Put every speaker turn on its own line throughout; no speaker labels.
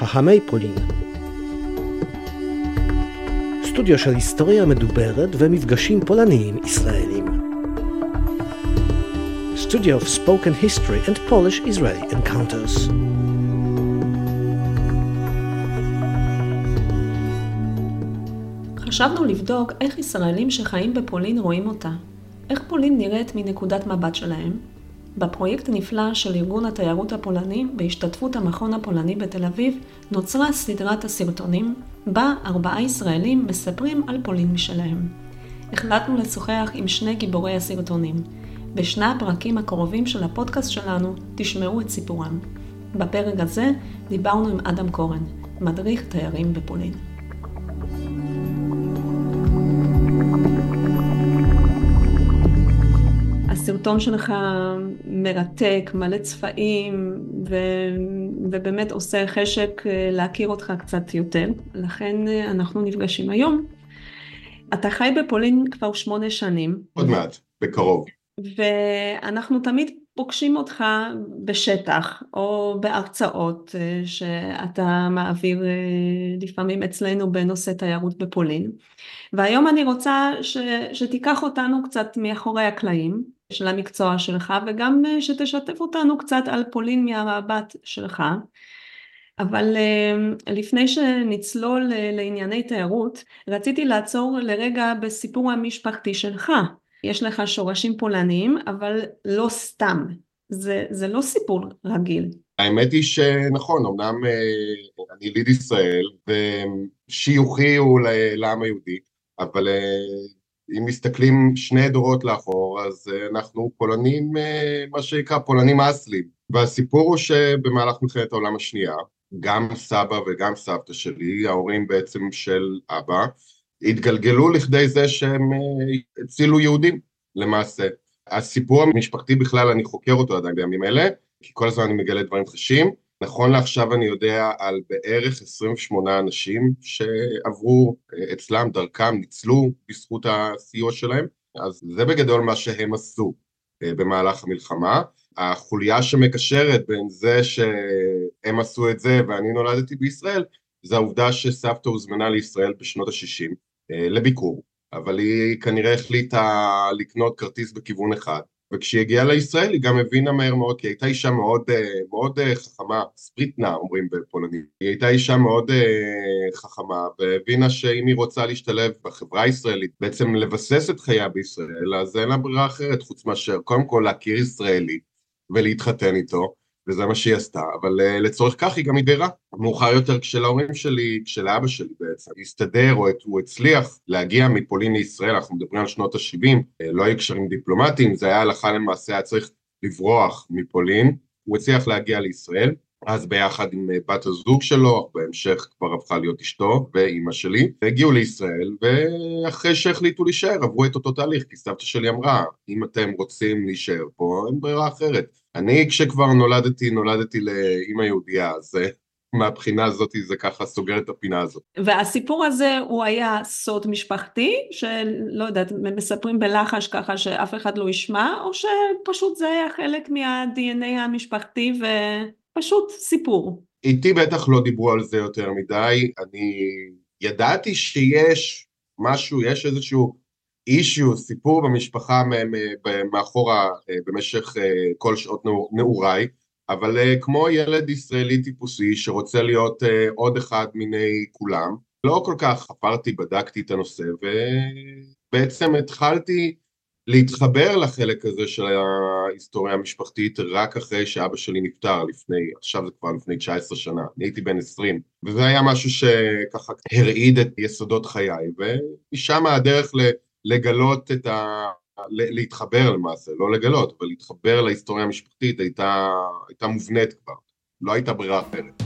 ההמי פולין. סטודיו של היסטוריה מדוברת ומפגשים פולניים ישראלים. Studio of Spoken History and Polish-Israeli Encounters.
חשבנו לבדוק איך ישראלים שחיים בפולין רואים אותה. איך פולין נראית מנקודת מבט שלהם, בפרויקט נפלא של ארגון התיירות הפולני, בהשתתפות המכון הפולני בתל אביב, נוצרה סדרת הסרטונים, בה ארבעה ישראלים מספרים על פולין משלהם. החלטנו לשוחח עם שני גיבורי הסרטונים. בשני הפרקים הקרובים של הפודקאסט שלנו תשמעו את סיפורם. בפרק הזה דיברנו עם אדם קורן, מדריך תיירים בפולין. הסרטון שלך מרתק, מלא צבעים, ו... ובאמת עושה חשק אה, להכיר אותך קצת יותר, לכן אה, אנחנו נפגשים היום. אתה חי בפולין כבר שמונה שנים.
עוד מעט, בקרוב.
ואנחנו תמיד פוגשים אותך בשטח או בהרצאות אה, שאתה מעביר לפעמים אצלנו בנושא תיירות בפולין. והיום אני רוצה ש, שתיקח אותנו קצת מאחורי הקלעים של המקצוע שלך וגם אה, שתשתף אותנו קצת על פולין מהמבט שלך. אבל אה, לפני שנצלול אה, לענייני תיירות, רציתי לעצור לרגע בסיפור המשפחתי שלך. יש לך שורשים פולניים, אבל לא סתם. זה, זה לא סיפור רגיל.
האמת היא שנכון, אמנם אני יליד ישראל, ושיוכי הוא לעם היהודי, אבל אם מסתכלים שני דורות לאחור, אז אה, אנחנו פולנים, אה, מה שנקרא פולנים אסלים. והסיפור הוא שבמהלך מלחמת העולם השנייה, גם סבא וגם סבתא שלי, ההורים בעצם של אבא, התגלגלו לכדי זה שהם אה, הצילו יהודים למעשה. הסיפור המשפחתי בכלל, אני חוקר אותו עדיין בימים אלה, כי כל הזמן אני מגלה דברים חשים. נכון לעכשיו אני יודע על בערך 28 אנשים שעברו אה, אצלם, דרכם, ניצלו בזכות הסיוע שלהם, אז זה בגדול מה שהם עשו אה, במהלך המלחמה. החוליה שמקשרת בין זה שהם עשו את זה ואני נולדתי בישראל, זה העובדה שסבתא הוזמנה לישראל בשנות ה-60 אה, לביקור, אבל היא כנראה החליטה לקנות כרטיס בכיוון אחד, וכשהיא הגיעה לישראל היא גם הבינה מהר מאוד, כי היא הייתה אישה מאוד, אה, מאוד אה, חכמה, ספריטנה אומרים בפולנית, היא הייתה אישה מאוד אה, חכמה והבינה שאם היא רוצה להשתלב בחברה הישראלית, בעצם לבסס את חייה בישראל, אז אין לה ברירה אחרת חוץ מאשר קודם כל להכיר ישראלי ולהתחתן איתו וזה מה שהיא עשתה, אבל uh, לצורך כך היא גם התגיירה. מאוחר יותר כשלהורים שלי, כשלאבא שלי בעצם, הסתדר או הוא הצליח להגיע מפולין לישראל, אנחנו מדברים על שנות ה-70, uh, אה, לא היו קשרים דיפלומטיים, זה היה הלכה למעשה, היה צריך לברוח מפולין, הוא הצליח להגיע לישראל, אז ביחד עם אה, בת הזוג שלו, בהמשך כבר הפכה להיות אשתו ואימא שלי, הגיעו לישראל, ואחרי שהחליטו להישאר עברו את אותו תהליך, כי סבתא שלי אמרה, אם אתם רוצים להישאר פה, אין ברירה אחרת. אני כשכבר נולדתי, נולדתי לאימא יהודייה, אז אה, מהבחינה הזאת זה ככה סוגר את הפינה הזאת.
והסיפור הזה הוא היה סוד משפחתי, שלא יודעת, מספרים בלחש ככה שאף אחד לא ישמע, או שפשוט זה היה חלק מה-DNA המשפחתי ופשוט סיפור.
איתי בטח לא דיברו על זה יותר מדי, אני ידעתי שיש משהו, יש איזשהו אישיו, סיפור במשפחה מאחורה אה, במשך אה, כל שעות נעוריי, אבל אה, כמו ילד ישראלי טיפוסי שרוצה להיות עוד אחד מיני כולם, לא כל כך חפרתי, בדקתי את הנושא, ובעצם התחלתי להתחבר לחלק הזה של ההיסטוריה המשפחתית רק אחרי שאבא שלי נפטר לפני, עכשיו זה כבר לפני 19 שנה, אני הייתי בן 20, וזה היה משהו שככה הרעיד את יסודות חיי, ומשם הדרך ל... לגלות את ה... להתחבר למעשה, לא לגלות, אבל להתחבר להיסטוריה המשפחתית הייתה, הייתה מובנית כבר, לא הייתה ברירה אחרת.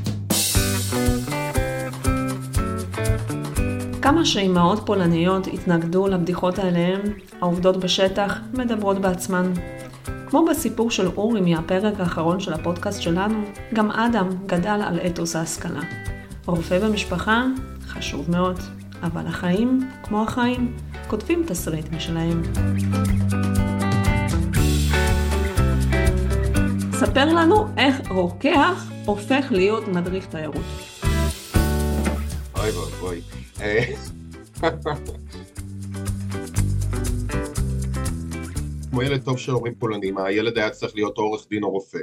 כמה שאימהות פולניות התנגדו לבדיחות האליהן, העובדות בשטח מדברות בעצמן. כמו בסיפור של אורי מהפרק האחרון של הפודקאסט שלנו, גם אדם גדל על אתוס ההשכלה. רופא במשפחה, חשוב מאוד, אבל החיים, כמו החיים, כותבים תסריט משלהם. ספר לנו איך רוקח הופך להיות מדריך תיירות.
אוי ואבוי. כמו ילד טוב של הורים פולנים, הילד היה צריך להיות עורך דין או רופא.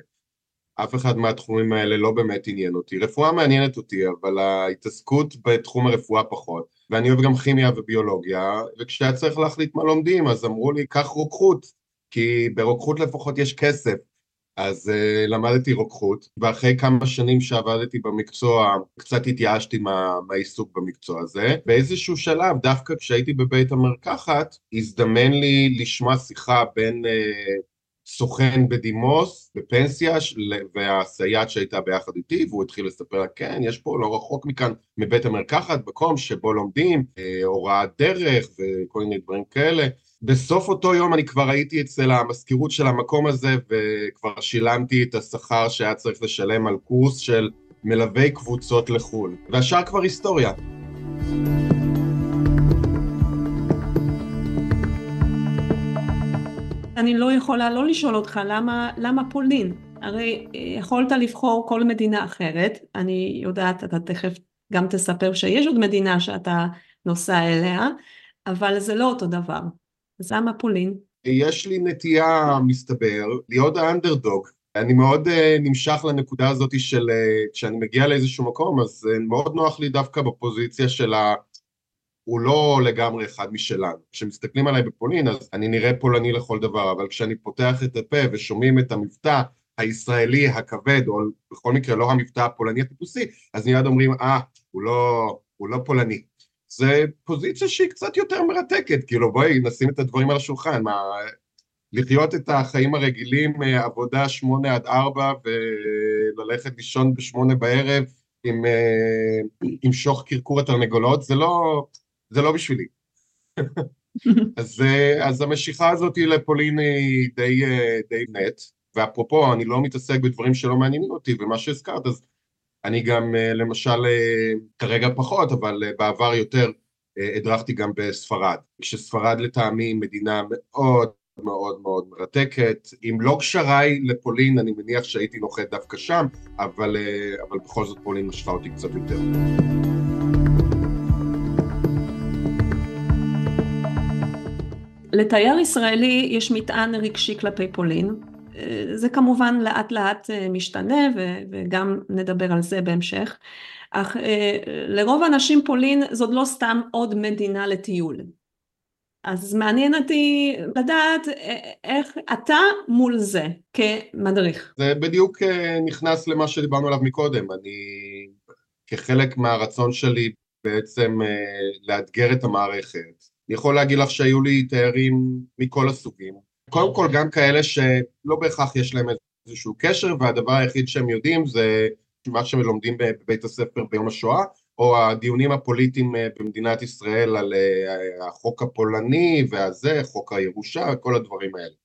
אף אחד מהתחומים האלה לא באמת עניין אותי. רפואה מעניינת אותי, אבל ההתעסקות בתחום הרפואה פחות. ואני אוהב גם כימיה וביולוגיה, וכשהיה צריך להחליט מה לומדים, אז אמרו לי, קח רוקחות, כי ברוקחות לפחות יש כסף. אז uh, למדתי רוקחות, ואחרי כמה שנים שעבדתי במקצוע, קצת התייאשתי מה, מהעיסוק במקצוע הזה. באיזשהו שלב, דווקא כשהייתי בבית המרקחת, הזדמן לי לשמוע שיחה בין uh, סוכן בדימוס, בפנסיה, והסייעת שהייתה ביחד איתי, והוא התחיל לספר לה, כן, יש פה לא רחוק מכאן, מבית המרקחת, מקום שבו לומדים, אה, הוראת דרך וכל מיני דברים כאלה. בסוף אותו יום אני כבר הייתי אצל המזכירות של המקום הזה, וכבר שילמתי את השכר שהיה צריך לשלם על קורס של מלווי קבוצות לחו"ל. והשאר כבר היסטוריה.
אני לא יכולה לא לשאול אותך למה, למה פולין? הרי אה, יכולת לבחור כל מדינה אחרת, אני יודעת, אתה תכף גם תספר שיש עוד מדינה שאתה נוסע אליה, אבל זה לא אותו דבר. אז למה פולין?
יש לי נטייה, מסתבר, להיות האנדרדוג. אני מאוד uh, נמשך לנקודה הזאת של uh, כשאני מגיע לאיזשהו מקום, אז uh, מאוד נוח לי דווקא בפוזיציה של ה... הוא לא לגמרי אחד משלנו. כשמסתכלים עליי בפולין, אז אני נראה פולני לכל דבר, אבל כשאני פותח את הפה ושומעים את המבטא הישראלי הכבד, או בכל מקרה לא המבטא הפולני הטיפוסי, אז מיד אומרים, אה, הוא לא, הוא לא פולני. זה פוזיציה שהיא קצת יותר מרתקת, כאילו בואי נשים את הדברים על השולחן, מה, לחיות את החיים הרגילים, אה, עבודה שמונה עד ארבע וללכת לישון בשמונה בערב עם, אה, עם שוך קרקור התרנגולות, זה לא, זה לא בשבילי. אז, אה, אז המשיכה הזאת לפולין היא די, די נט, ואפרופו, אני לא מתעסק בדברים שלא מעניינים אותי, ומה שהזכרת, אז אני גם אה, למשל, אה, כרגע פחות, אבל אה, בעבר יותר, הדרכתי גם בספרד. כשספרד לטעמי מדינה מאוד מאוד מאוד מרתקת. אם לא קשריי לפולין, אני מניח שהייתי נוחת דווקא שם, אבל, אבל בכל זאת פולין משכה אותי קצת יותר.
לתייר ישראלי יש מטען רגשי כלפי פולין, זה כמובן לאט לאט אה, משתנה וגם נדבר על זה בהמשך, אך אה, לרוב האנשים פולין זאת לא סתם עוד מדינה לטיול. אז מעניין אותי לדעת אה, איך אתה מול זה כמדריך.
זה בדיוק נכנס למה שדיברנו עליו מקודם, אני כחלק מהרצון שלי בעצם לאתגר את המערכת. אני יכול להגיד לך שהיו לי תיירים מכל הסוגים, קודם כל גם כאלה שלא בהכרח יש להם איזשהו קשר, והדבר היחיד שהם יודעים זה מה שהם לומדים בבית הספר ביום השואה, או הדיונים הפוליטיים אה, במדינת ישראל על אה, החוק הפולני והזה, חוק הירושה, כל הדברים האלה.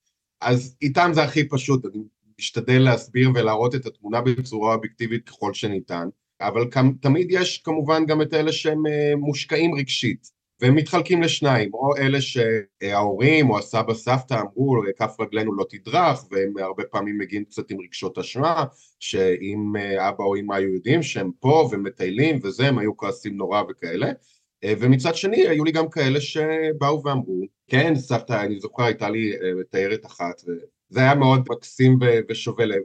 אז איתם זה הכי פשוט, אני משתדל להסביר ולהראות את התמונה בצורה אובייקטיבית ככל שניתן, אבל תמיד יש כמובן גם את אלה שהם אה, מושקעים רגשית. והם מתחלקים לשניים, או אלה שההורים או הסבא סבתא אמרו כף רגלינו לא תדרך והם הרבה פעמים מגיעים קצת עם רגשות אשמה שאם אה, אבא או אמא היו יודעים שהם פה ומטיילים וזה הם היו כועסים נורא וכאלה. אה, ומצד שני היו לי גם כאלה שבאו ואמרו כן סבתא אני זוכר הייתה לי תיירת אה, אחת וזה היה מאוד מקסים ושובה לב.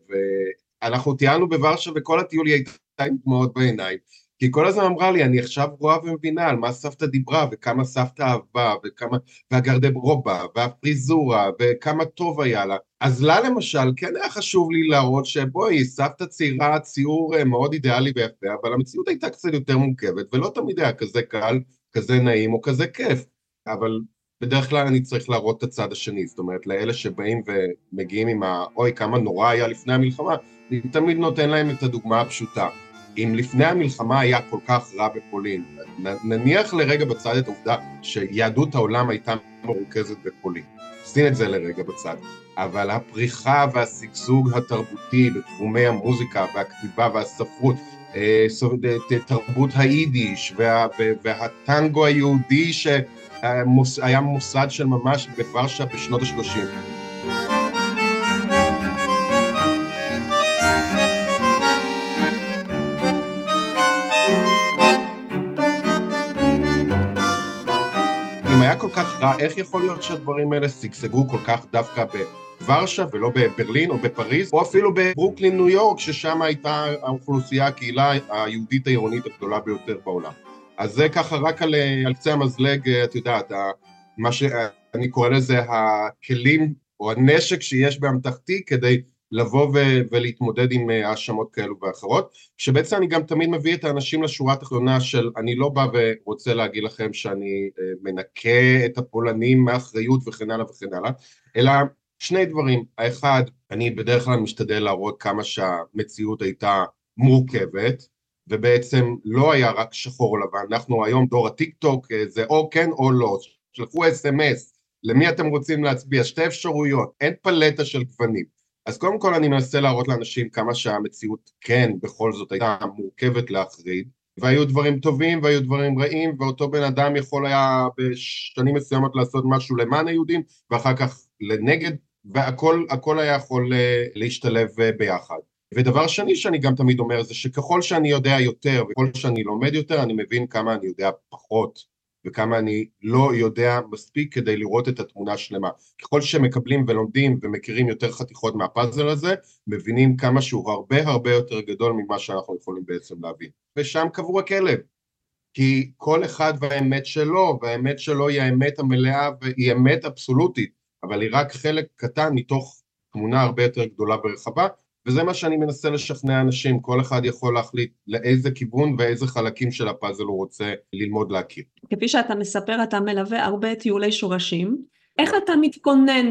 אנחנו טיילנו בוורשה וכל הטיול היא הייתה עם דמעות בעיניים כי כל הזמן אמרה לי, אני עכשיו רואה ומבינה על מה סבתא דיברה, וכמה סבתא אהבה, וכמה, והגרדברובה, והפריזורה, וכמה טוב היה לה. אז לה למשל, כן היה חשוב לי להראות שבואי, סבתא צעירה, ציור אה, מאוד אידיאלי ויפה, אבל המציאות הייתה קצת יותר מורכבת, ולא תמיד היה כזה קל, כזה נעים או כזה כיף. אבל בדרך כלל אני צריך להראות את הצד השני, זאת אומרת, לאלה שבאים ומגיעים עם ה... אוי, כמה נורא היה לפני המלחמה, אני תמיד נותן להם את הדוגמה הפשוטה. אם לפני המלחמה היה כל כך רע בפולין, נניח לרגע בצד את העובדה שיהדות העולם הייתה מרוכזת בפולין, שים את זה לרגע בצד, אבל הפריחה והשגשוג התרבותי בתחומי המוזיקה והכתיבה והספרות, אה, תרבות היידיש וה, והטנגו היהודי שהיה מוסד של ממש בוורשה בשנות ה-30. כל כך רע, איך יכול להיות שהדברים האלה שגשגו כל כך דווקא בוורשה ולא בברלין או בפריז, או אפילו בברוקלין, ניו יורק, ששם הייתה האוכלוסייה, הקהילה היהודית העירונית הגדולה ביותר בעולם. אז זה ככה רק על, על קצה המזלג, את יודעת, מה שאני קורא לזה הכלים או הנשק שיש באמתחתי כדי לבוא ו- ולהתמודד עם אה, האשמות כאלו ואחרות, שבעצם אני גם תמיד מביא את האנשים לשורה התחתונה של אני לא בא ורוצה להגיד לכם שאני אה, מנקה את הפולנים מאחריות וכן הלאה וכן הלאה, אלא שני דברים, האחד, אני בדרך כלל משתדל להראות כמה שהמציאות הייתה מורכבת, ובעצם לא היה רק שחור לבן, אנחנו היום דור הטיק טוק אה, זה או כן או לא, שלחו אס.אם.אס, למי אתם רוצים להצביע, שתי אפשרויות, אין פלטה של גוונים. אז קודם כל אני מנסה להראות לאנשים כמה שהמציאות כן בכל זאת הייתה מורכבת להחריד והיו דברים טובים והיו דברים רעים ואותו בן אדם יכול היה בשנים מסוימות לעשות משהו למען היהודים ואחר כך לנגד והכל היה יכול אה, להשתלב אה, ביחד. ודבר שני שאני גם תמיד אומר זה שככל שאני יודע יותר וככל שאני לומד יותר אני מבין כמה אני יודע פחות וכמה אני לא יודע מספיק כדי לראות את התמונה השלמה. ככל שמקבלים ולומדים ומכירים יותר חתיכות מהפאזל הזה, מבינים כמה שהוא הרבה הרבה יותר גדול ממה שאנחנו יכולים בעצם להבין. ושם קבור הכלב. כי כל אחד והאמת שלו, והאמת שלו היא האמת המלאה והיא אמת אבסולוטית, אבל היא רק חלק קטן מתוך תמונה הרבה יותר גדולה ורחבה, וזה מה שאני מנסה לשכנע אנשים, כל אחד יכול להחליט לאיזה כיוון ואיזה חלקים של הפאזל הוא רוצה ללמוד להכיר.
כפי שאתה מספר, אתה מלווה הרבה טיולי שורשים. איך אתה מתכונן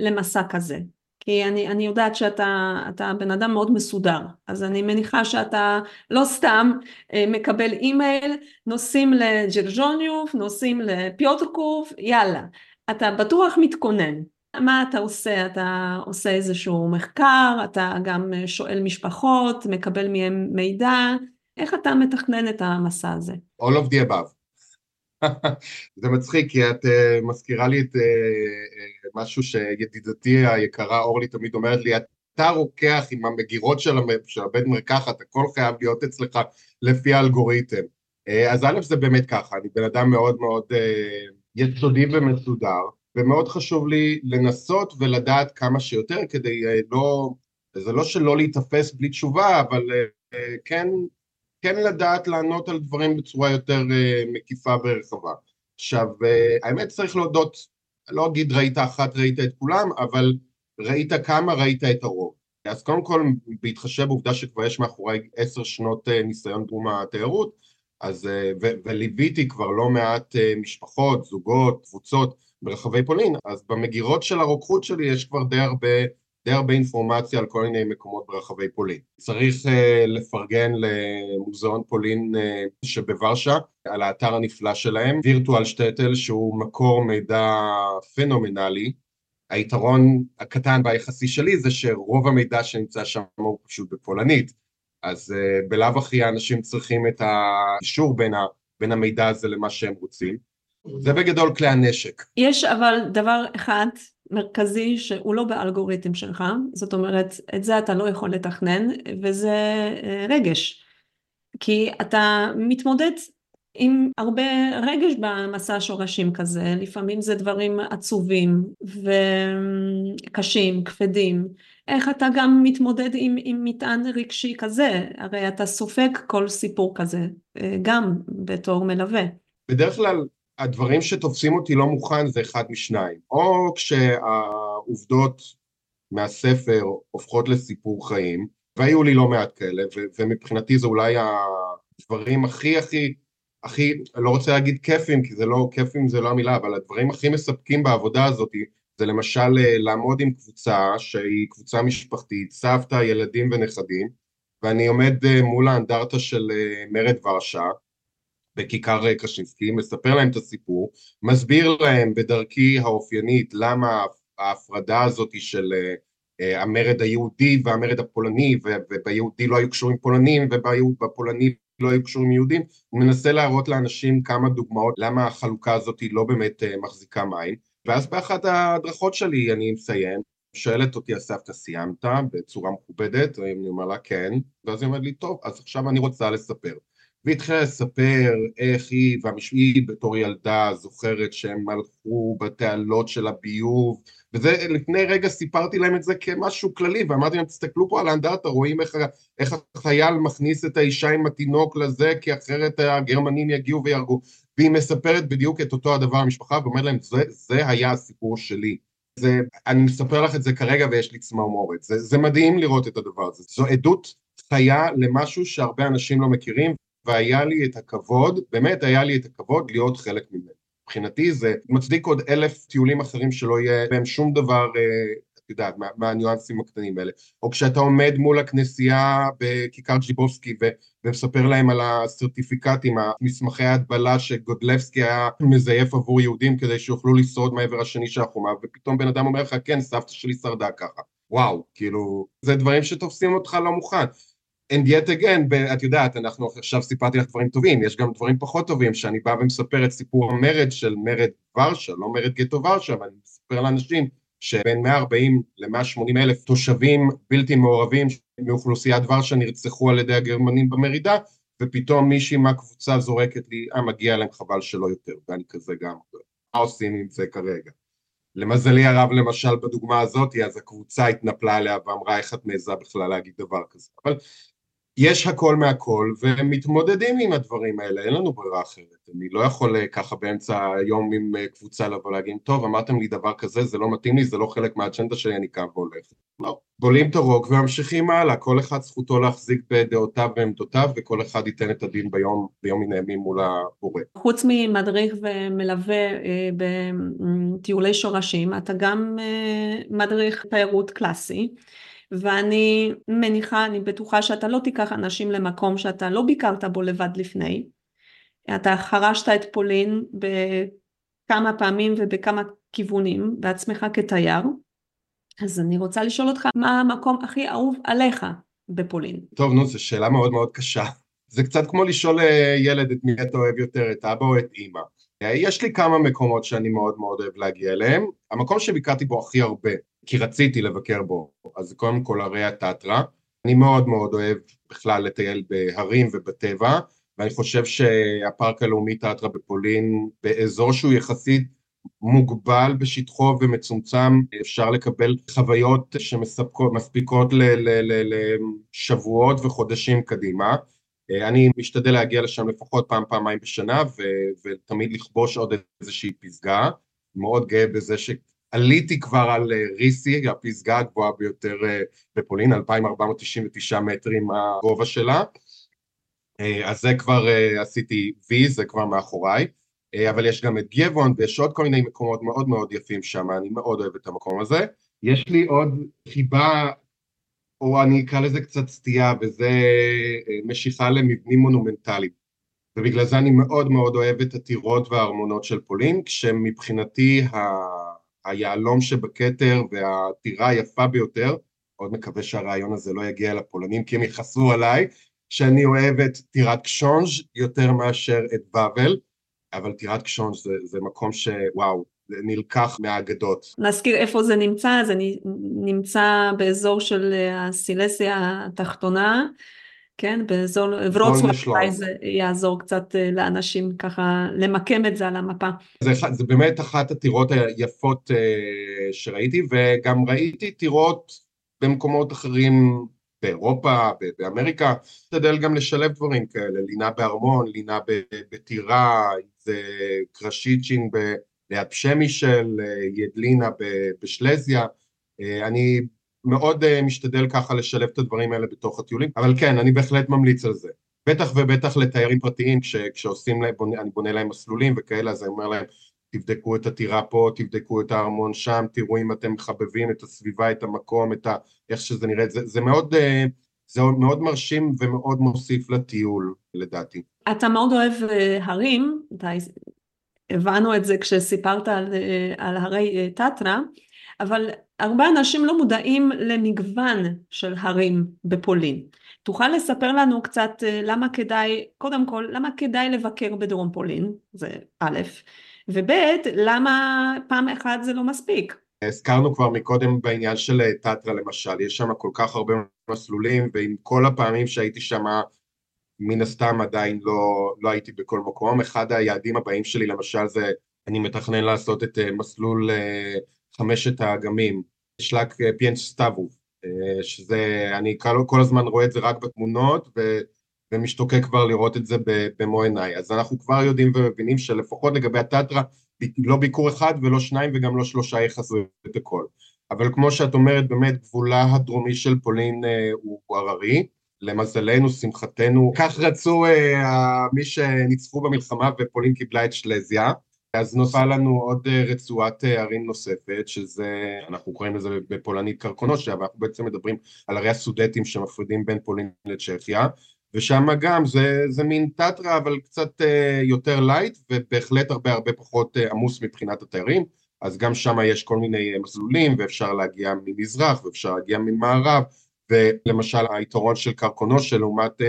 למסע כזה? כי אני, אני יודעת שאתה בן אדם מאוד מסודר, אז אני מניחה שאתה לא סתם אה, מקבל אימייל, נוסעים לג'רג'וניוף, נוסעים לפיוטרקוב, יאללה. אתה בטוח מתכונן. מה אתה עושה? אתה עושה איזשהו מחקר, אתה גם שואל משפחות, מקבל מהם מידע, איך אתה מתכנן את המסע הזה?
All of the above. זה מצחיק כי את uh, מזכירה לי את uh, משהו שידידתי היקרה אורלי תמיד אומרת לי, אתה רוקח עם המגירות של. של הבית מרקחת, הכל חייב להיות אצלך לפי האלגוריתם. Uh, אז א' זה באמת ככה, אני בן אדם מאוד מאוד uh, יסודי ומסודר, ומאוד חשוב לי לנסות ולדעת כמה שיותר כדי אה, לא, זה לא שלא להיתפס בלי תשובה, אבל אה, כן, כן לדעת לענות על דברים בצורה יותר אה, מקיפה ורחבה. עכשיו, האמת צריך להודות, לא אגיד ראית אחת, ראית את כולם, אבל ראית כמה, ראית את הרוב. אז קודם כל, בהתחשב בעובדה שכבר יש מאחורי עשר שנות ניסיון תחום התיירות, אז, וליוויתי כבר לא מעט משפחות, זוגות, קבוצות, ברחבי פולין, אז במגירות של הרוקחות שלי יש כבר די הרבה, די הרבה אינפורמציה על כל מיני מקומות ברחבי פולין. צריך uh, לפרגן למוזיאון פולין uh, שבוורשה, על האתר הנפלא שלהם, וירטואל שטטל שהוא מקור מידע פנומנלי. היתרון הקטן והיחסי שלי זה שרוב המידע שנמצא שם הוא פשוט בפולנית, אז uh, בלאו הכי האנשים צריכים את האישור בין, ה, בין המידע הזה למה שהם רוצים. זה בגדול כלי הנשק.
יש אבל דבר אחד מרכזי שהוא לא באלגוריתם שלך, זאת אומרת, את זה אתה לא יכול לתכנן, וזה אה, רגש. כי אתה מתמודד עם הרבה רגש במסע השורשים כזה, לפעמים זה דברים עצובים וקשים, כבדים. איך אתה גם מתמודד עם, עם מטען רגשי כזה? הרי אתה סופג כל סיפור כזה, אה, גם בתור מלווה.
בדרך כלל הדברים שתופסים אותי לא מוכן זה אחד משניים, או כשהעובדות מהספר הופכות לסיפור חיים, והיו לי לא מעט כאלה, ו- ומבחינתי זה אולי הדברים הכי הכי, הכי, לא רוצה להגיד כיפים, כי זה לא, כיפים זה לא המילה, אבל הדברים הכי מספקים בעבודה הזאת זה למשל אה, לעמוד עם קבוצה שהיא קבוצה משפחתית, סבתא, ילדים ונכדים, ואני עומד אה, מול האנדרטה של אה, מרד ורשה, בכיכר קשינסקי, מספר להם את הסיפור, מסביר להם בדרכי האופיינית למה ההפרדה הזאת של אה, המרד היהודי והמרד הפולני, וביהודי לא היו קשורים פולנים ובפולני לא היו קשורים יהודים, הוא מנסה להראות לאנשים כמה דוגמאות למה החלוקה הזאת לא באמת אה, מחזיקה מים, ואז באחת ההדרכות שלי אני מסיים, שואלת אותי הסבתא סיימת? בצורה מכובדת, אני אומר לה כן, ואז היא אומרת לי טוב, אז עכשיו אני רוצה לספר. והתחילה לספר איך היא, והיא בתור ילדה זוכרת שהם הלכו בתעלות של הביוב, וזה, לפני רגע סיפרתי להם את זה כמשהו כללי, ואמרתי להם, תסתכלו פה על האנדרטה, רואים איך, איך החייל מכניס את האישה עם התינוק לזה, כי אחרת הגרמנים יגיעו ויהרגו. והיא מספרת בדיוק את אותו הדבר למשפחה, ואומרת להם, זה, זה היה הסיפור שלי. זה, אני מספר לך את זה כרגע ויש לי צמרמורת. זה, זה מדהים לראות את הדבר הזה. זו עדות חיה למשהו שהרבה אנשים לא מכירים, והיה לי את הכבוד, באמת היה לי את הכבוד להיות חלק ממנו. מבחינתי זה מצדיק עוד אלף טיולים אחרים שלא יהיה בהם שום דבר, אה, את יודעת, מהניואנסים הקטנים האלה. או כשאתה עומד מול הכנסייה בכיכר ג'יבובסקי ומספר להם על הסרטיפיקטים, המסמכי ההדבלה שגודלבסקי היה מזייף עבור יהודים כדי שיוכלו לשרוד מהעבר השני של החומה, ופתאום בן אדם אומר לך, כן, סבתא שלי שרדה ככה. וואו, כאילו, זה דברים שתופסים אותך לא מוכן. And yet again, את יודעת, אנחנו עכשיו סיפרתי לך דברים טובים, יש גם דברים פחות טובים, שאני בא ומספר את סיפור המרד של מרד ורשה, לא מרד גטו ורשה, אבל אני מספר לאנשים שבין 140 ל-180 אלף תושבים בלתי מעורבים מאוכלוסיית ורשה נרצחו על ידי הגרמנים במרידה, ופתאום מישהי מהקבוצה זורקת לי, אה, מגיע להם חבל שלא יותר, ואני כזה גם, מה עושים עם זה כרגע? למזלי הרב למשל בדוגמה הזאת, אז הקבוצה התנפלה עליה ואמרה איך את מעיזה בכלל להגיד דבר כזה. אבל יש הכל מהכל, והם מתמודדים עם הדברים האלה, אין לנו ברירה אחרת. אני לא יכול אה, ככה באמצע היום עם אה, קבוצה לבוא להגיד, טוב, אמרתם לי דבר כזה, זה לא מתאים לי, זה לא חלק מהאג'נדה שלי, אני קם והולך. לא. בולעים את הרוק וממשיכים הלאה, כל אחד זכותו להחזיק בדעותיו ועמדותיו, וכל אחד ייתן את הדין ביום, ביום מן הימים מול הבורא.
חוץ ממדריך ומלווה אה, בטיולי שורשים, אתה גם מדריך תיירות קלאסי. ואני מניחה, אני בטוחה שאתה לא תיקח אנשים למקום שאתה לא ביקרת בו לבד לפני. אתה חרשת את פולין בכמה פעמים ובכמה כיוונים בעצמך כתייר. אז אני רוצה לשאול אותך, מה המקום הכי אהוב עליך בפולין?
טוב, נו, זו שאלה מאוד מאוד קשה. זה קצת כמו לשאול אה, ילד את מי אתה אוהב יותר, את אבא או את אימא. אה, יש לי כמה מקומות שאני מאוד מאוד אוהב להגיע אליהם. המקום שביקרתי בו הכי הרבה כי רציתי לבקר בו, אז קודם כל הרי הטטרה. אני מאוד מאוד אוהב בכלל לטייל בהרים ובטבע, ואני חושב שהפארק הלאומי טטרה בפולין, באזור שהוא יחסית מוגבל בשטחו ומצומצם, אפשר לקבל חוויות שמספיקות לשבועות וחודשים קדימה. אני משתדל להגיע לשם לפחות פעם, פעמיים בשנה, ו- ותמיד לכבוש עוד איזושהי פסגה. מאוד גאה בזה ש... עליתי כבר על אה, ריסי, הפסגה הגבוהה ביותר אה, בפולין, 2,499 מטרים הגובה שלה. אה, אז זה כבר עשיתי וי, זה כבר מאחוריי. אבל יש גם את גבעון ויש עוד כל מיני מקומות מאוד מאוד יפים שם, אני מאוד אוהב את המקום הזה. יש לי עוד חיבה, או אני אקרא לזה קצת סטייה, וזה משיכה למבנים מונומנטליים. ובגלל זה אני מאוד מאוד אוהב את הטירות והארמונות של פולין, כשמבחינתי ה... היהלום שבכתר והטירה היפה ביותר, מאוד מקווה שהרעיון הזה לא יגיע לפולנים כי הם יכעסו עליי, שאני אוהב את טירת קשונג' יותר מאשר את באבל, אבל טירת קשונג' זה, זה מקום שוואו, נלקח מהאגדות.
נזכיר איפה זה נמצא, זה נמצא באזור של הסילסיה התחתונה, כן, באזור ורוצלב, אולי זה יעזור קצת אה, לאנשים ככה למקם את זה על המפה.
זה, זה באמת אחת הטירות היפות uh, שראיתי, וגם ראיתי טירות במקומות אחרים באירופה, באמריקה, משתדל גם לשלב דברים כאלה, לינה בארמון, לינה בטירה, זה קרשיצ'ין ליד פשמישל, אה, ידלינה בשלזיה, אני מאוד uh, משתדל ככה לשלב את הדברים האלה בתוך הטיולים, אבל כן, אני בהחלט ממליץ על זה. בטח ובטח לתיירים פרטיים, כש, כשעושים להם, אני בונה להם מסלולים וכאלה, אז אני אומר להם, תבדקו את הטירה פה, תבדקו את הארמון שם, תראו אם אתם מחבבים את הסביבה, את המקום, את ה... איך שזה נראה, זה, זה מאוד... Uh, זה מאוד מרשים ומאוד מוסיף לטיול, לדעתי.
אתה מאוד אוהב uh, הרים, אתה... הבנו את זה כשסיפרת על, על הרי טטרה, אבל הרבה אנשים לא מודעים למגוון של הרים בפולין. תוכל לספר לנו קצת אה, למה כדאי, קודם כל, למה כדאי לבקר בדרום פולין, זה א', וב', למה פעם אחת זה לא מספיק?
הזכרנו כבר מקודם בעניין של טטרה למשל, יש שם כל כך הרבה מסלולים, ועם כל הפעמים שהייתי שם מן הסתם עדיין לא, לא הייתי בכל מקום. אחד היעדים הבאים שלי למשל זה, אני מתכנן לעשות את מסלול חמשת האגמים, szlak pięciu stawów, שזה, אני כל, כל הזמן רואה את זה רק בתמונות ו, ומשתוקק כבר לראות את זה במו עיניי. אז אנחנו כבר יודעים ומבינים שלפחות לגבי הטטרה, לא ביקור אחד ולא שניים וגם לא שלושה יכסו את הכל. אבל כמו שאת אומרת, באמת גבולה הדרומי של פולין אה, הוא הררי. למזלנו, שמחתנו, כך רצו אה, מי שניצחו במלחמה ופולין קיבלה את שלזיה. אז נוספה לנו עוד אה, רצועת אה, הרים נוספת, שזה, אנחנו קוראים לזה בפולנית Karkonosze, אבל אנחנו בעצם מדברים על הרי הסודטים שמפרידים בין פולין לצ'כיה, ושם גם זה, זה מין טטרה אבל קצת אה, יותר light, ובהחלט הרבה הרבה פחות עמוס מבחינת התיירים, אז גם שם יש כל מיני מסלולים, ואפשר להגיע ממזרח, ואפשר להגיע ממערב, ולמשל היתרון של קרקונושה לעומת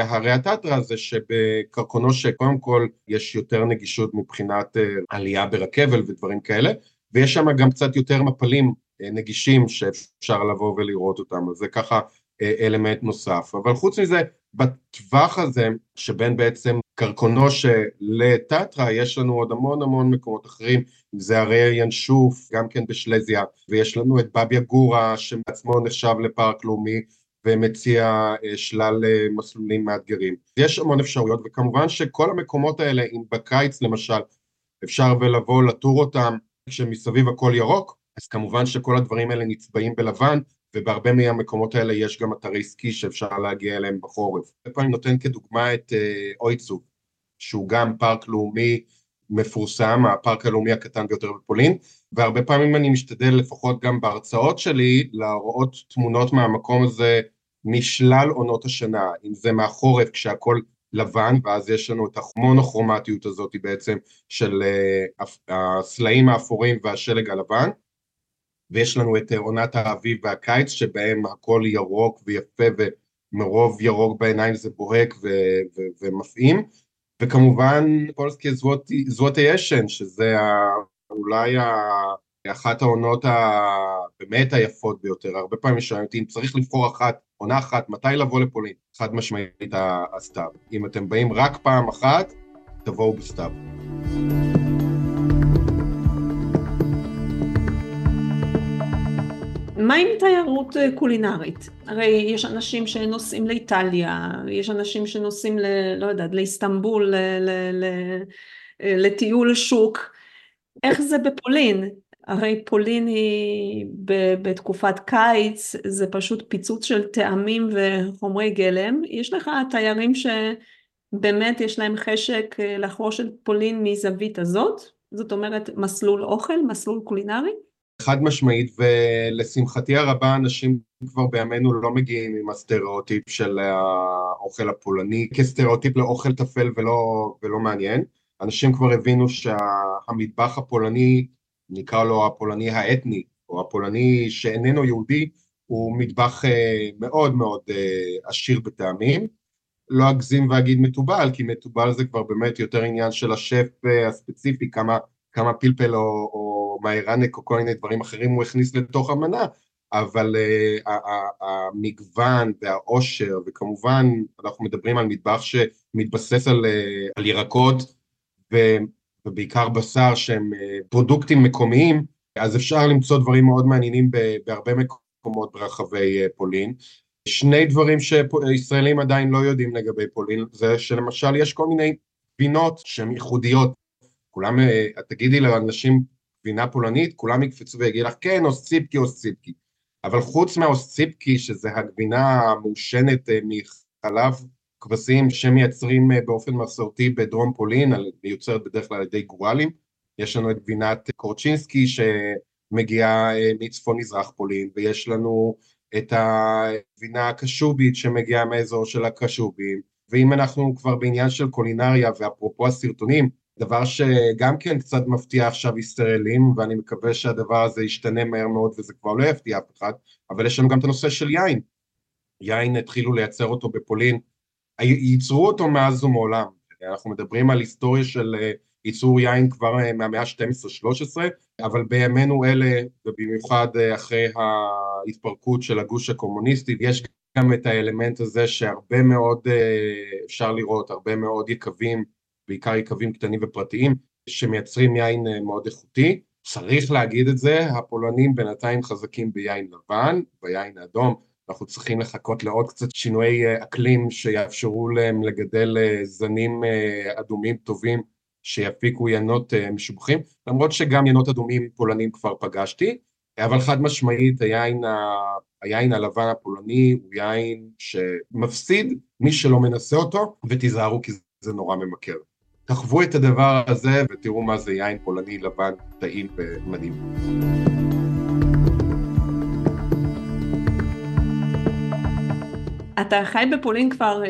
הרי הטטרה זה שבקרקונושה קודם כל יש יותר נגישות מבחינת אה, עלייה ברכבל ודברים כאלה ויש שם גם קצת יותר מפלים אה, נגישים שאפשר לבוא ולראות אותם. אז זה ככה אלמנט נוסף. אבל חוץ מזה בטווח הזה שבין בעצם קרקונושה לטטרה יש לנו עוד המון המון מקומות אחרים אם זה הרי ינשוף גם כן בשלזיה ויש לנו את בביה גורה שבעצמו נחשב לפארק לאומי ומציע אה, שלל אה, מסלולים מאתגרים. יש המון אפשרויות וכמובן שכל המקומות האלה, אם בקיץ למשל אפשר ולבוא לטור אותם כשמסביב הכל ירוק, אז כמובן שכל הדברים האלה נצבעים בלבן ובהרבה מהמקומות האלה יש גם אתרי סקי שאפשר להגיע אליהם בחורף. הרבה פעמים נותן כדוגמה את אה, אויצו, שהוא גם פארק לאומי מפורסם, הפארק הלאומי הקטן ביותר בפולין, והרבה פעמים אני משתדל לפחות גם בהרצאות שלי להראות תמונות מהמקום הזה משלל עונות השנה, אם זה מהחורף כשהכול לבן, ואז יש לנו את המונוכרומטיות הזאת בעצם של uh, הסלעים האפורים והשלג הלבן, ויש לנו את עונת האביב והקיץ שבהם הכל ירוק ויפה ומרוב ירוק בעיניים זה בוהק ו- ו- ומפעים, וכמובן פולסקי זווטיישן שזה אולי אחת העונות הבאמת היפות ביותר, הרבה פעמים שואלים אותי אם צריך לבחור אחת, עונה אחת, מתי לבוא לפולין, חד משמעית הסתיו. אם אתם באים רק פעם אחת, תבואו בסתיו.
מה עם תיירות אה, קולינרית? הרי יש אנשים שנוסעים לאיטליה, יש אנשים שנוסעים, ל, לא יודעת, לאיסטנבול, ל, ל, ל, אה, לטיול שוק. איך זה בפולין? הרי פולין היא בתקופת קיץ, זה פשוט פיצוץ של טעמים וחומרי גלם. יש לך תיירים שבאמת יש להם חשק אה, לחרוש את פולין מזווית הזאת? זאת אומרת מסלול אוכל, מסלול קולינרי?
חד משמעית, ולשמחתי הרבה אנשים כבר בימינו לא מגיעים עם הסטריאוטיפ של האוכל הפולני כסטריאוטיפ לאוכל טפל ולא, ולא מעניין. אנשים כבר הבינו שהמטבח הפולני, נקרא לו הפולני האתני, או הפולני שאיננו יהודי, הוא מטבח אה, מאוד מאוד אה, עשיר בטעמים. לא אגזים ואגיד מתובל, כי מתובל זה כבר באמת יותר עניין של השף אה, הספציפי, כמה, כמה פלפל או, או מאירנק או כל מיני דברים אחרים הוא הכניס לתוך המנה, אבל uh, המגוון והעושר, וכמובן אנחנו מדברים על מטבח שמתבסס על, על ירקות ובעיקר בשר שהם אה, פרודוקטים מקומיים, אז אפשר למצוא דברים מאוד מעניינים בהרבה מקומות ברחבי אה, פולין. שני דברים שישראלים עדיין לא יודעים לגבי פולין, זה שלמשל יש כל מיני גבינות שהן ייחודיות. כולם, אה, תגידי לאנשים גבינה פולנית, כולם יקפצו ויגידו לך, כן, אוסציפקי, אוסציפקי. אבל חוץ מהאוסציפקי, שזה הגבינה המעושנת מחלב כבשים שמייצרים אה, באופן מסורתי בדרום פולין, מיוצרת בדרך כלל על ידי גורלים, יש לנו את גבינת קורצ'ינסקי שמגיעה אה, מצפון מזרח פולין, ויש לנו את הגבינה הקשובית שמגיעה מאזור של הקשובים, ואם אנחנו כבר בעניין של קולינריה ואפרופו הסרטונים, דבר שגם כן קצת מפתיע עכשיו ישראלים, ואני מקווה שהדבר הזה ישתנה מהר מאוד וזה כבר לא יפתיע אף אחד, אבל יש לנו גם את הנושא של יין. יין התחילו לייצר אותו בפולין ייצרו אותו מאז ומעולם, אנחנו מדברים על היסטוריה של אה, ייצור יין כבר אה, מהמאה ה-12-13, אבל בימינו אלה, ובמיוחד אה, אחרי ההתפרקות של הגוש הקומוניסטי, יש גם את האלמנט הזה שהרבה מאוד אפשר לראות, הרבה מאוד יקבים, בעיקר יקבים קטנים ופרטיים, שמייצרים יין מאוד איכותי. צריך להגיד את זה, הפולנים בינתיים חזקים ביין לבן, ביין האדום, אנחנו צריכים לחכות לעוד קצת שינויי אקלים שיאפשרו להם לגדל זנים אדומים טובים שיפיקו ינות משובחים, למרות שגם ינות אדומים פולנים כבר פגשתי, אבל חד משמעית היין, ה... היין הלבן הפולני הוא יין שמפסיד מי שלא מנסה אותו, ותיזהרו כי זה נורא ממכר. תחוו את הדבר הזה ותראו מה זה יין פולני לבן טעים ומדהים.
אתה חי בפולין כבר,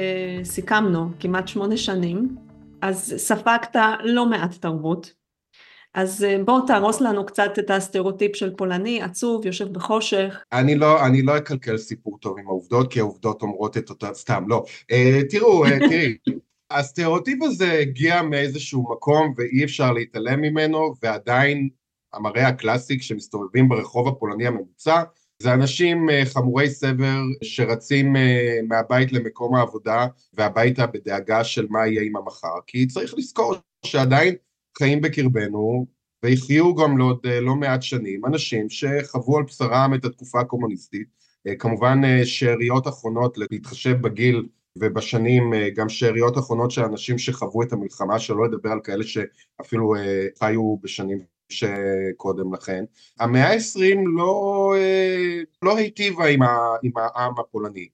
סיכמנו, כמעט שמונה שנים, אז ספגת לא מעט תרבות, אז בוא תהרוס לנו קצת את הסטריאוטיפ של פולני, עצוב, יושב בחושך.
אני לא, אני לא אקלקל סיפור טוב עם העובדות, כי העובדות אומרות את אותה, סתם, לא. תראו, תראי, הסטריאוטיפ הזה הגיע מאיזשהו מקום ואי אפשר להתעלם ממנו, ועדיין המראה הקלאסי כשמסתובבים ברחוב הפולני הממוצע, זה אנשים חמורי סבר שרצים מהבית למקום העבודה והביתה בדאגה של מה יהיה עם המחר, כי צריך לזכור שעדיין חיים בקרבנו ויחיו גם לעוד לא מעט שנים אנשים שחוו על בשרם את התקופה הקומוניסטית, כמובן שאריות אחרונות להתחשב בגיל ובשנים גם שאריות אחרונות של אנשים שחוו את המלחמה, שלא לדבר על כאלה שאפילו חיו בשנים שקודם לכן. המאה העשרים לא, לא היטיבה עם, עם העם הפולני.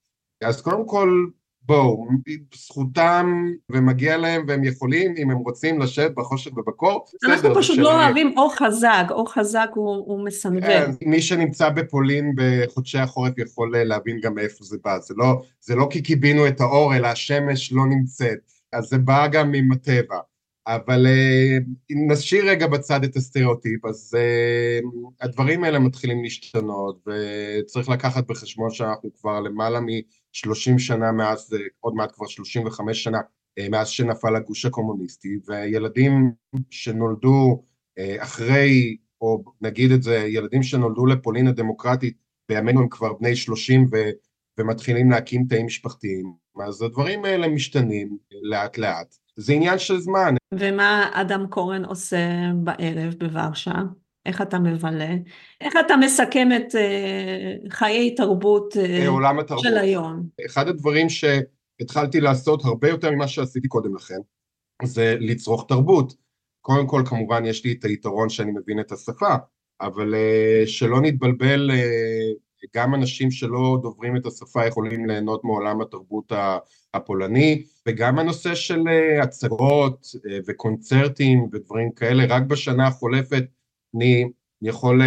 אז קודם כל, בואו, זכותם ומגיע להם והם יכולים, אם הם רוצים לשבת בחושך ובקור,
בסדר. אנחנו פשוט לא אוהבים אור חזק, אור חזק הוא, הוא מסנוור. כן,
מי שנמצא בפולין בחודשי החורף יכול להבין גם מאיפה זה בא, זה לא, זה לא כי קיבינו את האור, אלא השמש לא נמצאת, אז זה בא גם עם הטבע. אבל אם נשאיר רגע בצד את הסטריאוטיפ, אז הדברים האלה מתחילים להשתנות, וצריך לקחת בחשבון שאנחנו כבר למעלה מ-30 שנה מאז, עוד מעט כבר 35 שנה, מאז שנפל הגוש הקומוניסטי, וילדים שנולדו אחרי, או נגיד את זה, ילדים שנולדו לפולין הדמוקרטית, בימינו הם כבר בני 30 ו... ומתחילים להקים תאים משפחתיים, אז הדברים האלה משתנים לאט לאט. זה עניין של זמן.
ומה אדם קורן עושה בערב בוורשה? איך אתה מבלה? איך אתה מסכם את uh, חיי תרבות uh,
עולם התרבות.
של היום?
אחד הדברים שהתחלתי לעשות הרבה יותר ממה שעשיתי קודם לכן, זה לצרוך תרבות. קודם כל, כמובן, יש לי את היתרון שאני מבין את השפה, אבל uh, שלא נתבלבל, uh, גם אנשים שלא דוברים את השפה יכולים ליהנות מעולם התרבות הפולני, וגם הנושא של הצגות וקונצרטים ודברים כאלה, רק בשנה החולפת אני יכול,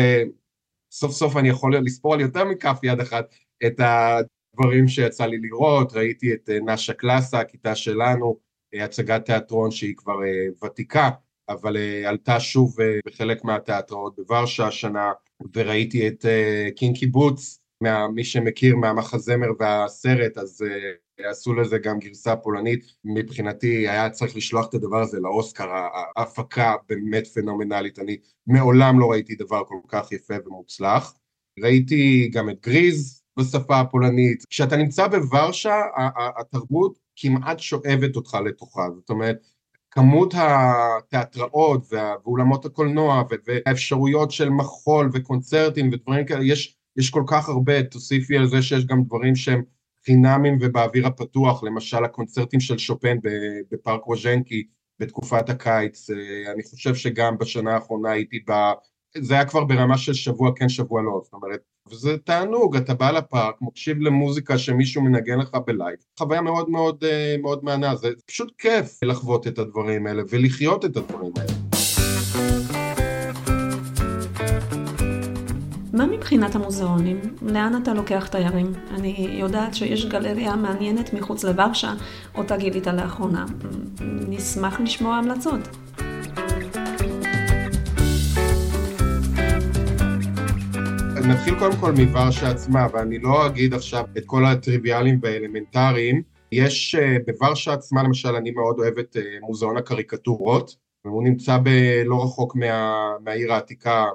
סוף סוף אני יכול לספור על יותר מכף יד אחת את הדברים שיצא לי לראות, ראיתי את נאשה קלאסה, הכיתה שלנו, הצגת תיאטרון שהיא כבר ותיקה, אבל עלתה שוב בחלק מהתיאטראות בוורשה השנה, וראיתי את קינקי בוטס, מי שמכיר מהמחזמר והסרט, אז עשו לזה גם גרסה פולנית, מבחינתי היה צריך לשלוח את הדבר הזה לאוסקר, ההפקה באמת פנומנלית, אני מעולם לא ראיתי דבר כל כך יפה ומוצלח. ראיתי גם את גריז בשפה הפולנית. כשאתה נמצא בוורשה, התרבות כמעט שואבת אותך לתוכה, זאת אומרת, כמות התיאטראות ואולמות הקולנוע והאפשרויות של מחול וקונצרטים ודברים כאלה, יש, יש כל כך הרבה, תוסיפי על זה שיש גם דברים שהם חינמים ובאוויר הפתוח, למשל הקונצרטים של שופן בפארק וז'ינקי בתקופת הקיץ, אני חושב שגם בשנה האחרונה הייתי ב... זה היה כבר ברמה של שבוע כן שבוע לא, זאת אומרת, וזה תענוג, אתה בא לפארק, מקשיב למוזיקה שמישהו מנגן לך ב live, חוויה מאוד מאוד מאוד מהנה, זה פשוט כיף לחוות את הדברים האלה ולחיות את הדברים האלה.
מה מבחינת המוזיאונים? לאן אתה לוקח תיירים? אני יודעת שיש גלריה מעניינת מחוץ לוורשה, אותה גילית לאחרונה. נשמח לשמוע המלצות.
נתחיל קודם כל מוורשה עצמה, ואני לא אגיד עכשיו את כל הטריוויאליים והאלמנטריים. יש בוורשה עצמה, למשל, אני מאוד אוהב את מוזיאון הקריקטורות, והוא נמצא לא רחוק מה, מהעיר העתיקה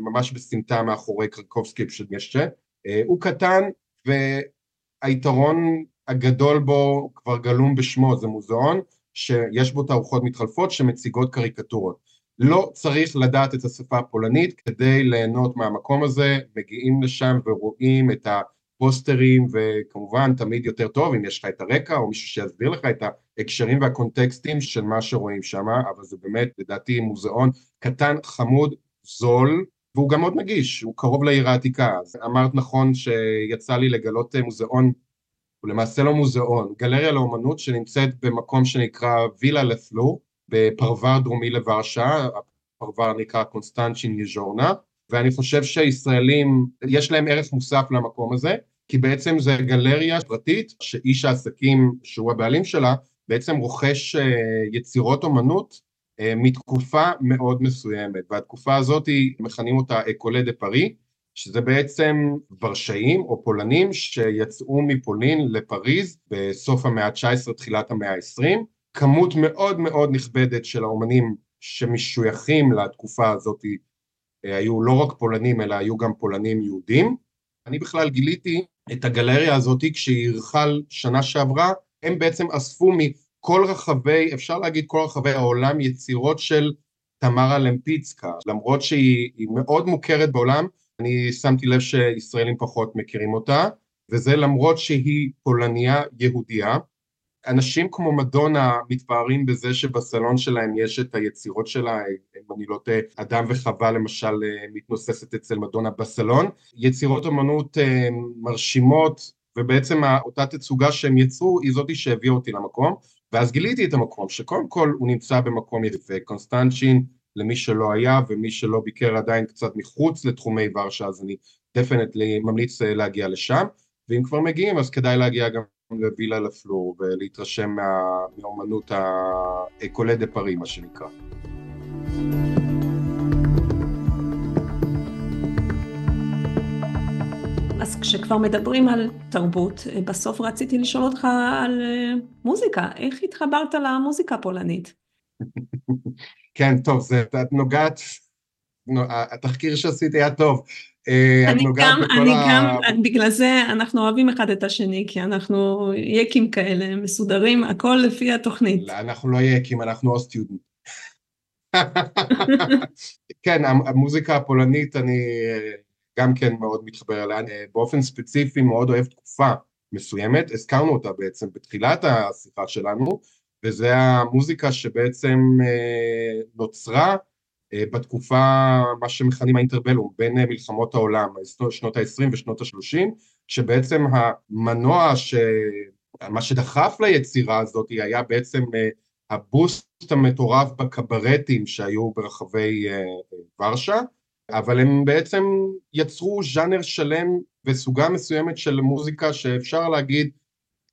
ממש בסמטה מאחורי קרקובסקי פשוט יש, הוא קטן היתרון הגדול בו כבר גלום בשמו, זה מוזיאון שיש בו תערוכות מתחלפות שמציגות קריקטורות. לא צריך לדעת את השפה הפולנית כדי ליהנות מהמקום הזה, מגיעים לשם ורואים את הפוסטרים וכמובן תמיד יותר טוב אם יש לך את הרקע או מישהו שיסביר לך את ההקשרים והקונטקסטים של מה שרואים שם, אבל זה באמת לדעתי מוזיאון קטן, חמוד, זול, והוא גם מאוד נגיש, הוא קרוב לעיר העתיקה. אז אמרת נכון שיצא לי לגלות מוזיאון, הוא למעשה לא מוזיאון, גלריה לאומנות שנמצאת במקום שנקרא וילה לפלור, בפרבר דרומי לוורשה, הפרבר נקרא קונסטנצ'ין יז'ורנה, ואני חושב שישראלים, יש להם ערך מוסף למקום הזה, כי בעצם זה גלריה פרטית שאיש העסקים שהוא הבעלים שלה בעצם רוכש אה, יצירות אומנות אה, מתקופה מאוד מסוימת, והתקופה הזאת מכנים אותה אקולה דה פארי, שזה בעצם ורשאים או פולנים שיצאו מפולין לפריז בסוף המאה ה-19, תחילת המאה ה-20, כמות מאוד מאוד נכבדת של האומנים שמשויכים לתקופה הזאת אה, היו לא רק פולנים אלא היו גם פולנים יהודים. אני בכלל גיליתי את הגלריה הזאת כשהיא אירחה שנה שעברה, הם בעצם אספו מכל רחבי, אפשר להגיד כל רחבי העולם, יצירות של תמרה למפיצקה, למרות שהיא מאוד מוכרת בעולם, אני שמתי לב שישראלים פחות מכירים אותה, וזה למרות שהיא פולניה יהודייה, אנשים כמו מדונה מתפארים בזה שבסלון שלהם יש את היצירות שלה, אם אני לא טועה, אדם וחווה למשל אה, מתנוססת אצל מדונה בסלון, יצירות אמנות אה, מרשימות ובעצם אותה תצוגה שהם יצרו היא זאתי שהביאה אותי למקום ואז גיליתי את המקום שקודם כל הוא נמצא במקום יפה, קונסטנצ'ין למי שלא היה ומי שלא ביקר עדיין קצת מחוץ לתחומי ורשה אז אני definitely ממליץ אה, להגיע לשם ואם כבר מגיעים אז כדאי להגיע גם לווילה לה פלור ולהתרשם מהאומנות ה École de Paris מה שנקרא.
אז כשכבר מדברים על תרבות, בסוף רציתי לשאול אותך על אה, מוזיקה, איך התחברת למוזיקה הפולנית?
כן, טוב, זה, את נוגעת, התחקיר שעשיתי היה טוב. אה,
אני גם, אני ה... גם, בגלל זה אנחנו אוהבים אחד את השני, כי אנחנו יקים כאלה, מסודרים, הכל לפי התוכנית.
לא, אנחנו לא יקים, אנחנו אוסטיודנט. כן, המוזיקה הפולנית, אני אה, גם כן מאוד מתחבר אליה, אני באופן ספציפי מאוד אוהב תקופה מסוימת, הזכרנו אותה בעצם בתחילת השיחה שלנו, וזה המוזיקה שבעצם אה, נוצרה אה, בתקופה, מה שמכנים האינטרבלום, בין אה, מלחמות העולם, שנות ה-20 ושנות ה-30, שבעצם המנוע, ש... מה שדחף ליצירה הזאת היה בעצם אה, הבוסט המטורף בקברטים שהיו ברחבי ורשה, אבל הם בעצם יצרו ז'אנר שלם וסוגה מסוימת של מוזיקה שאפשר להגיד,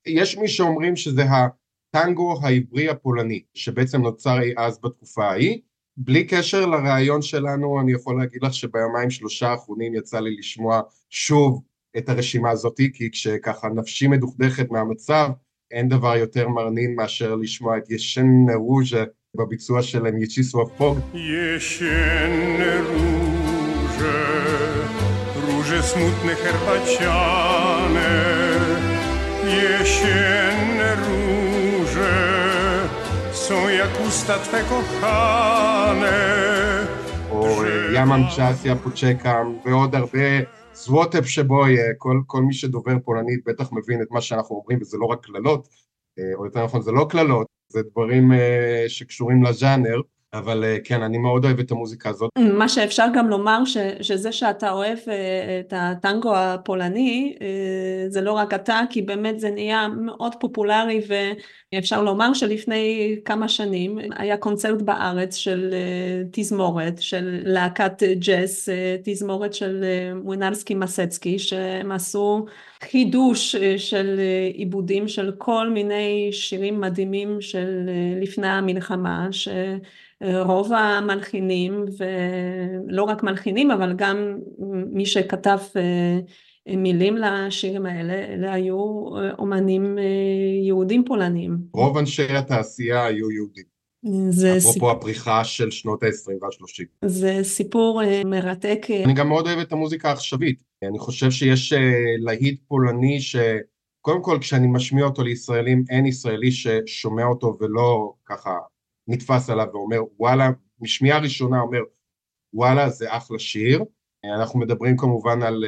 יש מי שאומרים שזה הטנגו העברי הפולני, שבעצם נוצר אז בתקופה ההיא, בלי קשר לראיון שלנו, אני יכול להגיד לך שביומיים שלושה האחרונים יצא לי לשמוע שוב את הרשימה הזאתי, כי כשככה נפשי מדוכדכת מהמצב, אין דבר יותר מרנין מאשר לשמוע את ישן רוז'ה בביצוע שלהם יצ'יסו הפוג. ישן רוז'ה, רוז'ה סמוטנה חרפצ'אנה, ישן są jak usta Twe kochane. או ימאם צ'אסיה פוצ'קאם ועוד הרבה זווטב שבוי, כל, כל מי שדובר פולנית בטח מבין את מה שאנחנו אומרים וזה לא רק קללות, או יותר נכון זה לא קללות, זה דברים שקשורים לז'אנר. אבל אה, כן, אני מאוד אוהב את המוזיקה הזאת.
מה שאפשר גם לומר, ש, שזה שאתה אוהב אה, את הטנגו הפולני, אה, זה לא רק אתה, כי באמת זה נהיה מאוד פופולרי, ואפשר לומר שלפני כמה שנים היה קונצרט בארץ של תזמורת, של להקת ג'ס, תזמורת של מוינלסקי מסצקי, שהם עשו חידוש של עיבודים של כל מיני שירים מדהימים של לפני המלחמה, ש... רוב המלחינים, ולא רק מלחינים, אבל גם מי שכתב אה, מילים לשירים האלה, אלה היו אה, אומנים אה, יהודים פולנים.
רוב אנשי התעשייה היו יהודים. זה אפרופו סיפור... הפריחה של שנות ה-20 וה-30.
זה סיפור מרתק.
אני גם מאוד אוהב את המוזיקה העכשווית. אני חושב שיש להיט פולני ש... קודם כל, כשאני משמיע אותו לישראלים, אין ישראלי ששומע אותו ולא ככה נתפס עליו ואומר, וואלה, משמיעה ראשונה אומר, וואלה, זה אחלה שיר. אנחנו מדברים כמובן על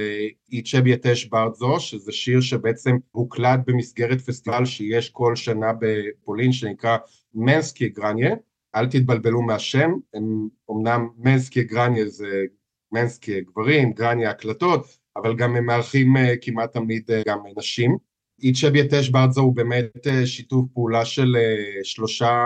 איצ'בי יתש ברדזו, שזה שיר שבעצם הוקלט במסגרת פסטיבל שיש כל שנה בפולין, שנקרא מנסקי גרניה. אל תתבלבלו מהשם, הם אמנם מנסקי גרניה זה מנסקי גברים, גרניה הקלטות, אבל גם הם מארחים אה, כמעט תמיד אה, גם נשים. איצ'ב יתש ברדזו הוא באמת אה, שיתוף פעולה של שלושה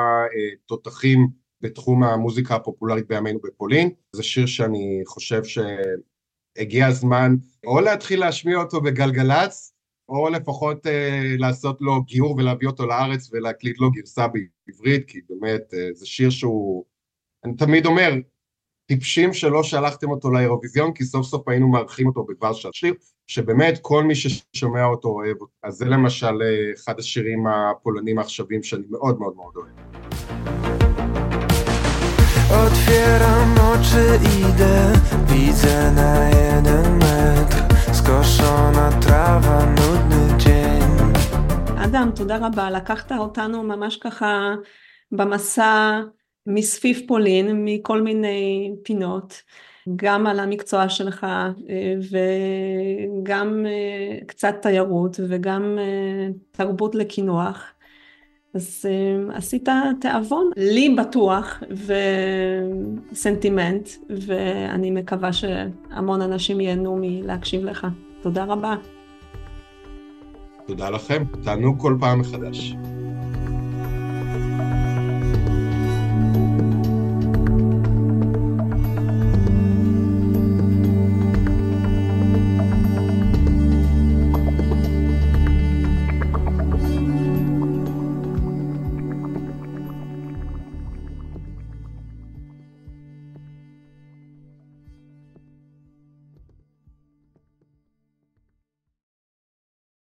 תותחים בתחום המוזיקה הפופולרית בימינו בפולין. זה שיר שאני חושב שהגיע הזמן או להתחיל להשמיע אותו בגלגלצ, או לפחות אה, לעשות לו גיור ולהביא אותו לארץ ולהקליט לו גרסה בעברית, כי באמת אה, זה שיר שהוא, אני תמיד אומר, טיפשים שלא שלחתם אותו לאירוויזיון, כי סוף סוף היינו מארחים אותו בוורשה שיר, שבאמת כל מי ששומע אותו אוהב אותו. אז זה למשל אה, אחד השירים הפולנים העכשווים שאני מאוד מאוד מאוד אוהב. Otwieram oczy, idę, widzę na jeden metr skoszona trawa, nudny dzień.
אדם, תודה רבה, לקחת אותנו ממש ככה במסע מסביב פולין, מכל מיני פינות, גם על המקצוע שלך וגם קצת תיירות וגם תרבות לקינוח. אז עשית תיאבון, לי בטוח, וסנטימנט, ואני מקווה שהמון אנשים ייהנו מלהקשיב לך. תודה רבה.
תודה לכם, תענו כל פעם מחדש.